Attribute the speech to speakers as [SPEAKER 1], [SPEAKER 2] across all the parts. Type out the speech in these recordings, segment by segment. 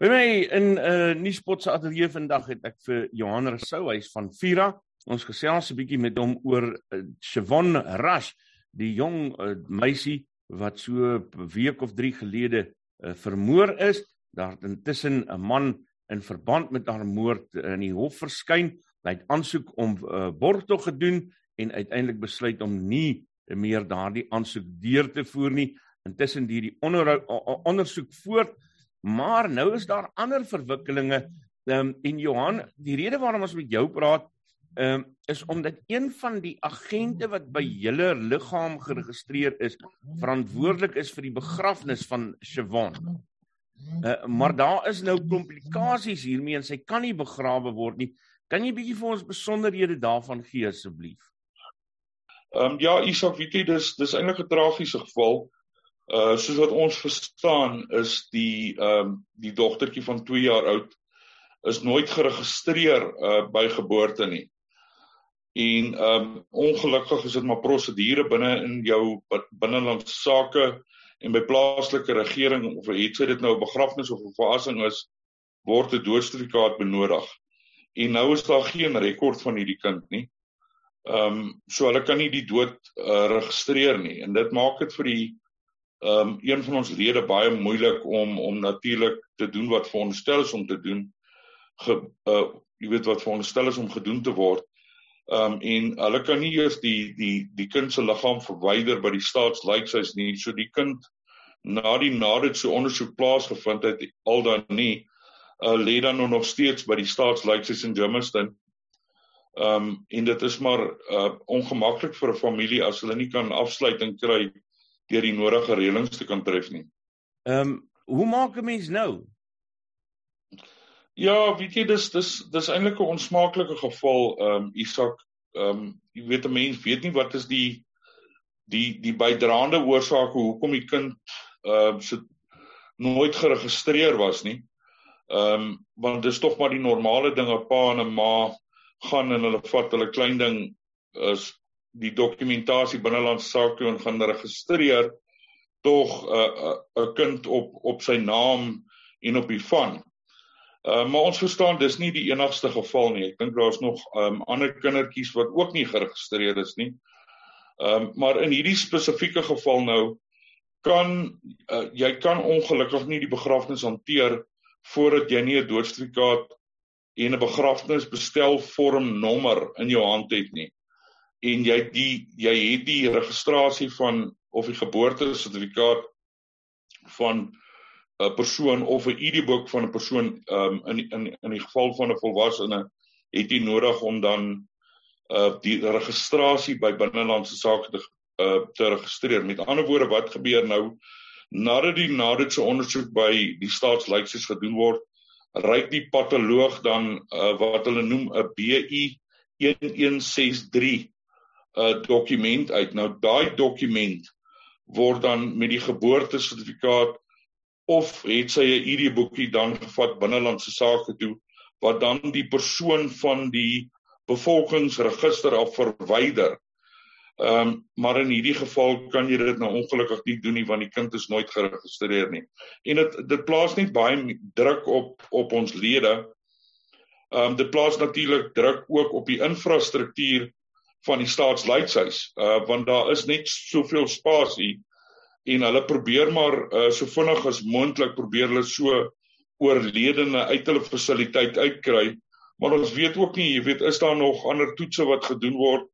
[SPEAKER 1] By my in 'n uh, nuuspot se ateljee vandag het ek vir Johan Rousseau hy's van Vira. Ons gesels 'n bietjie met hom oor uh, Siobhan Rush, die jong uh, meisie wat so 'n week of 3 gelede uh, vermoor is. Daar het intussen 'n man in verband met haar moord uh, in die hof verskyn. Hy het aansoek om uh, borgtog gedoen en uiteindelik besluit om nie meer daardie aansoek deur te voer nie. Intussen die onder, ondersoek voort Maar nou is daar ander verwikkelinge. Ehm um, en Johan, die rede waarom ons met jou praat, ehm um, is omdat een van die agente wat by julle liggaam geregistreer is, verantwoordelik is vir die begrafnis van Siobhan. Uh, maar daar is nou komplikasies hiermee en sy kan nie begrawe word nie. Kan jy bietjie vir ons besonderhede daarvan gee asseblief?
[SPEAKER 2] Ehm um, ja, Isak, weet jy, dis dis eintlik 'n tragiese geval. Uh soos wat ons verstaan is die ehm um, die dogtertjie van 2 jaar oud is nooit geregistreer uh by geboorte nie. En ehm um, ongelukkig is dit maar prosedure binne in jou binnelandse sake en by plaaslike regering of het sy dit nou 'n begrafnis of 'n verrassing is word 'n doodsertifikaat benodig. En nou is daar geen rekord van hierdie kind nie. Ehm um, so hulle kan nie die dood uh, registreer nie en dit maak dit vir die ehm um, een van ons lede baie moeilik om om natuurlik te doen wat veronderstel is om te doen. Ge, uh jy weet wat veronderstel is om gedoen te word. Ehm um, en hulle kan nie eers die die die kind se liggaam verwyder by die staatslykshuis nie. So die kind na die nadat so ondersoek plaasgevind het al dan nie uh lê dan nog steeds by die staatslykshuis in Germiston. Ehm um, en dit is maar uh ongemaklik vir 'n familie as hulle nie kan afsluiting kry deur die nodige reëlings te kan tref nie.
[SPEAKER 1] Ehm um, hoe maak 'n mens nou?
[SPEAKER 2] Ja, weet jy dis dis dis eintlik 'n onsmaaklike geval ehm um, Isak ehm um, jy weet 'n mens weet nie wat is die die die bydraende oorsake hoekom die kind ehm uh, so nooit geregistreer was nie. Ehm um, want dis tog maar die normale dinge pa en 'n ma gaan en hulle vat hulle klein ding is die dokumentasie binnelandse sake en gaan registreer tog 'n uh, uh, 'n kind op op sy naam en op die van. Uh, maar ons verstaan dis nie die enigste geval nie. Ek dink daar's nog um, ander kindertjies wat ook nie geregistreer is nie. Ehm um, maar in hierdie spesifieke geval nou kan uh, jy kan ongelukkig nie die begrafnis hanteer voordat jy nie 'n doodsertifikaat en 'n begrafnisbestelvorm nommer in jou hand het nie en jy die jy het die registrasie van of die geboortesertifikaat van 'n persoon of 'n ID-boek van 'n persoon um, in in in die geval van 'n volwassene het jy nodig om dan uh die registrasie by binnelandse sake te uh te registreer. Met ander woorde, wat gebeur nou nadat die nadat se ondersoek by die staatslyksies gedoen word, ryk die patoloog dan uh wat hulle noem 'n BI 1163 'n dokument uit. Nou daai dokument word dan met die geboortesertifikaat of het sy 'n ID-boekie dan gevat binnelandse sake toe wat dan die persoon van die bevolkingsregister af verwyder. Ehm um, maar in hierdie geval kan jy dit nou ongelukkig nie doen nie want die kind is nooit geregistreer nie. En dit dit plaas net baie druk op op ons lede. Ehm um, dit plaas natuurlik druk ook op die infrastruktuur van die staatsleidshuis uh want daar is net soveel spasie en hulle probeer maar uh so vinnig as moontlik probeer hulle so oorledene uit hulle fasiliteit uitkry maar ons weet ook nie jy weet is daar nog ander toetse wat gedoen word?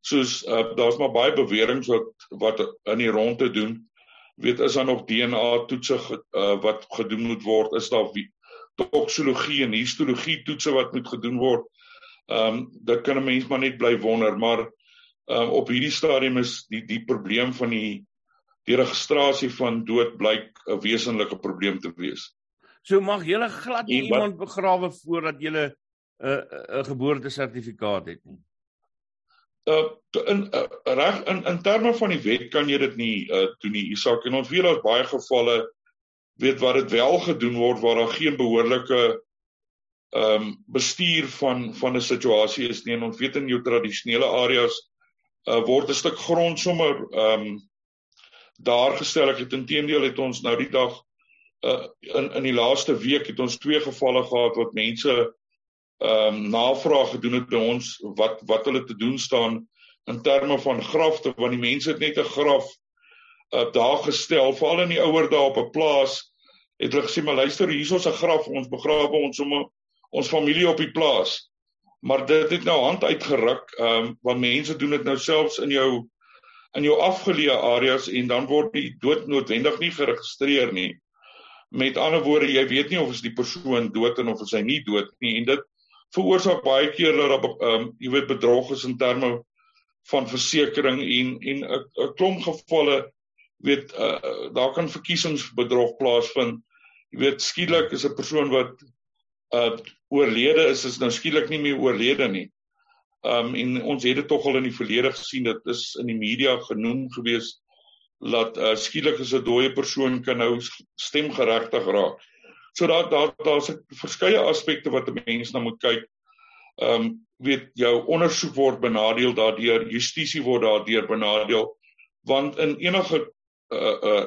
[SPEAKER 2] Soos uh daar's maar baie beweringe wat wat in die rondte doen. Weet is daar nog DNA toetse uh wat gedoen moet word? Is daar toksologie en histologie toetse wat moet gedoen word Ehm um, dit kan 'n mens maar net bly wonder, maar ehm um, op hierdie stadium is die die probleem van die die registrasie van dood blyk 'n wesenlike probleem te wees.
[SPEAKER 1] So mag jy glad nie iemand begrawe voordat jy 'n 'n geboortesertifikaat het nie.
[SPEAKER 2] Uh in uh, reg in in terme van die wet kan jy dit nie uh doen nie. Isak en ons weet daar's baie gevalle weet wat dit wel gedoen word waar daar geen behoorlike ehm um, bestuur van van 'n situasie is nie en ons weet in jou tradisionele areas uh, word 'n stuk grond sommer ehm um, daar gestel. Ek het intedeel het ons nou die dag uh, in in die laaste week het ons twee gevalle gehad wat mense ehm um, navraag gedoen het by ons wat wat hulle te doen staan in terme van grafte want die mense het net 'n graf uh, daar gestel veral in die ouer dae op 'n plaas het hulle gesê maar luister hier is ons 'n graf ons begrawe ons sommer ons familie op die plaas maar dit het nou hand uitgeruk ehm um, want mense doen dit nou selfs in jou in jou afgeleë areas en dan word die dood noodwendig nie geregistreer nie met ander woorde jy weet nie of is die persoon dood en of is hy nie dood nie en dit veroorsaak baie keer dat ehm um, jy weet bedrog is in terme van versekerings en en 'n klomp gevalle weet uh, daar kan verkiesingsbedrog plaasvind. Jy weet skielik is 'n persoon wat uh oorlede is is nou skielik nie meer oorlede nie. Um en ons het dit tog al in die verlede gesien dit is in die media genoem gewees dat uh skielik is 'n dooie persoon kan nou stemgeregtig raak. So daar daar daar's verskeie aspekte wat 'n mens na moet kyk. Um weet jou ondersoek word benadeel daardeur, justisie word daardeur benadeel want in enige 'n uh, 'n uh,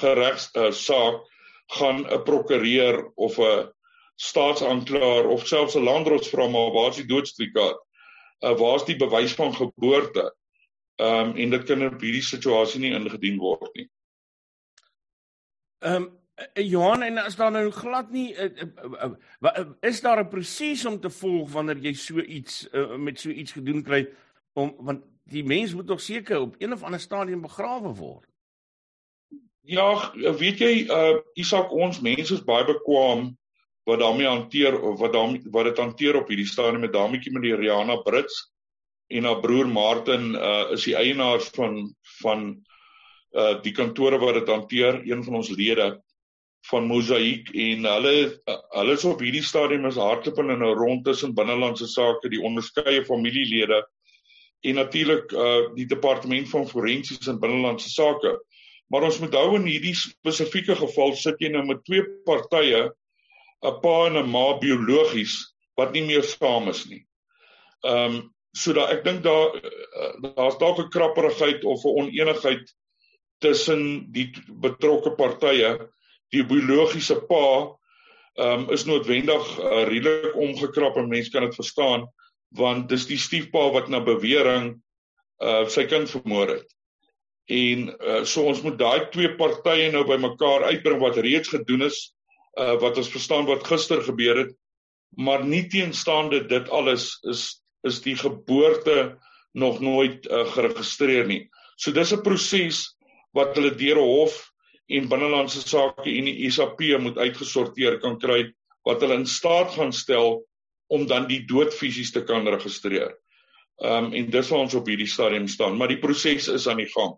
[SPEAKER 2] geregs uh, saak gaan 'n prokureur of 'n staatsanklaer of selfs 'n landdros vra maar waar is die doodstrikaat? Uh, waar is die bewys van geboorte? Ehm um, en dit kan in hierdie situasie nie ingedien word nie.
[SPEAKER 1] Ehm um, Johan en as daar nou glad nie uh, uh, uh, is daar 'n proses om te volg wanneer jy so iets uh, met so iets gedoen kry om want die mens moet tog seker op een of ander stadium begrawe word.
[SPEAKER 2] Ja, weet jy, uh Isak, ons mense is baie bekwam wat daarmee hanteer of wat daarmee wat dit hanteer op hierdie stadium met dametjie met die Rihanna Brits en haar broer Martin uh is die eienaars van van uh die kantore wat dit hanteer, een van ons lede van Mosaïek en hulle uh, hulle is op hierdie stadium is hardloop in 'n rond tussen binnelandse sake, die onderskeie familielede en natuurlik uh die departement van forensies en binnelandse sake. Maar ons moet hou in hierdie spesifieke geval sit jy nou met twee partye, 'n pa en 'n ma biologies wat nie meer saam is nie. Ehm um, so dat ek dink daar eh, daar's dalk 'n krapperigheid of 'n oneenigheid tussen die betrokke partye. Die biologiese pa ehm um, is noodwendig uh, redelik omgekrap en mense kan dit verstaan want dis die stiefpa wat na bewering uh sy kind vermoor het en uh, so ons moet daai twee partye nou bymekaar uitbring wat reeds gedoen is uh, wat ons verstaan wat gister gebeur het maar nie teenstaande dit alles is is die geboorte nog nooit uh, geregistreer nie so dis 'n proses wat hulle deur 'n hof en binnelandse sake en die SAP moet uitgesorteer kan kry wat hulle in staat gaan stel om dan die dood fisies te kan registreer. Ehm um, en dis waar ons op hierdie stadium staan, maar die proses is aan die gang.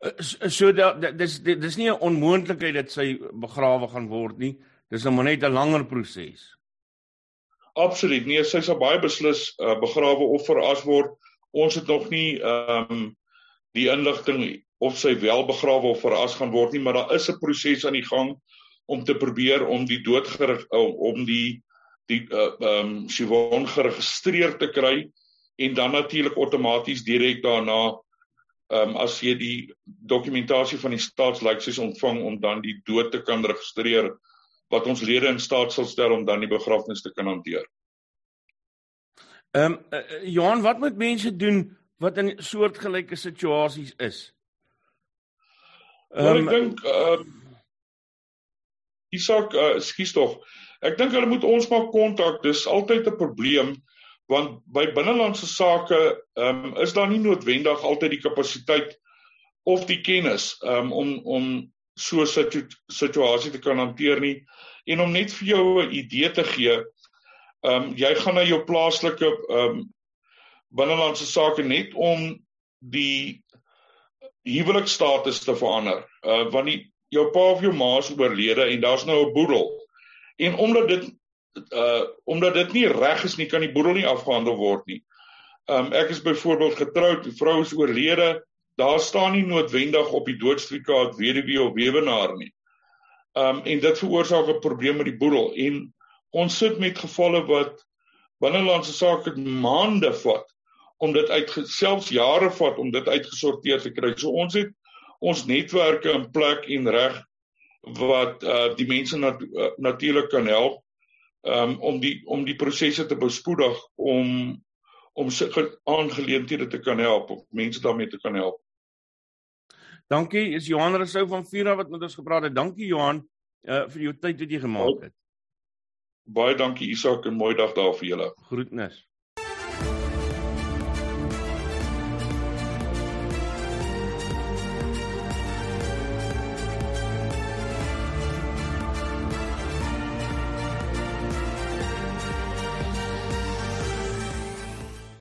[SPEAKER 1] Eh, so dat dis dis nie 'n onmoontlikheid dat sy begrawe gaan word nie. Dis nou net 'n langer proses.
[SPEAKER 2] Absoluut. Nee, sy sal baie beslis uh, begrawe of veras word. Ons het nog nie ehm um, die inligting of sy wel begrawe of veras gaan word nie, maar daar is 'n proses aan die gang om te probeer om die dood gerig, om die die uh, ehm um, Sivon geregistreer te kry en dan natuurlik outomaties direk daarna ehm um, as jy die dokumentasie van die staatslyksies ontvang om dan die dood te kan registreer wat ons lede in staat sal stel om dan die begrafnis te kan hanteer.
[SPEAKER 1] Ehm um, uh, Johan, wat moet mense doen wat in soortgelyke situasies is?
[SPEAKER 2] Ehm um, ek dink ehm uh, Isak, uh, skuis tog. Ek dink hulle moet ons maar kontak. Dis altyd 'n probleem want by binnelandse sake ehm um, is daar nie noodwendig altyd die kapasiteit of die kennis um, om om so 'n situ situasie te kan hanteer nie. En om net vir jou 'n idee te gee ehm um, jy gaan na jou plaaslike ehm um, binnelandse sake net om die huwelikstatus te verander. Uh, want die jou pa of jou ma is oorlede en daar's nou 'n boedel. En omdat dit uh omdat dit nie reg is nie kan die boedel nie afgehandel word nie. Um ek is byvoorbeeld getroud, die vrou is oorlede, daar staan nie noodwendig op die doodstrikaat weduwee of weewenaar nie. Um en dit veroorsaak 'n probleem met die boedel en ons sit met gevalle wat binnelandse sake maande vat om dit uit selfs jare vat om dit uitgesorteer te kry. So ons het ons netwerke in plek en reg wat uh die mense nat, uh, natuurlik kan help um om die om die prosesse te bespoedig om om se aangeleenthede te kan help of mense daarmee te kan help.
[SPEAKER 1] Dankie, is Johan Rousseau van Vira wat met ons gepraat het. Dankie Johan uh vir jou tyd wat jy gemaak het.
[SPEAKER 2] Baie dankie Isak en mooi dag daar vir julle.
[SPEAKER 1] Groetnis.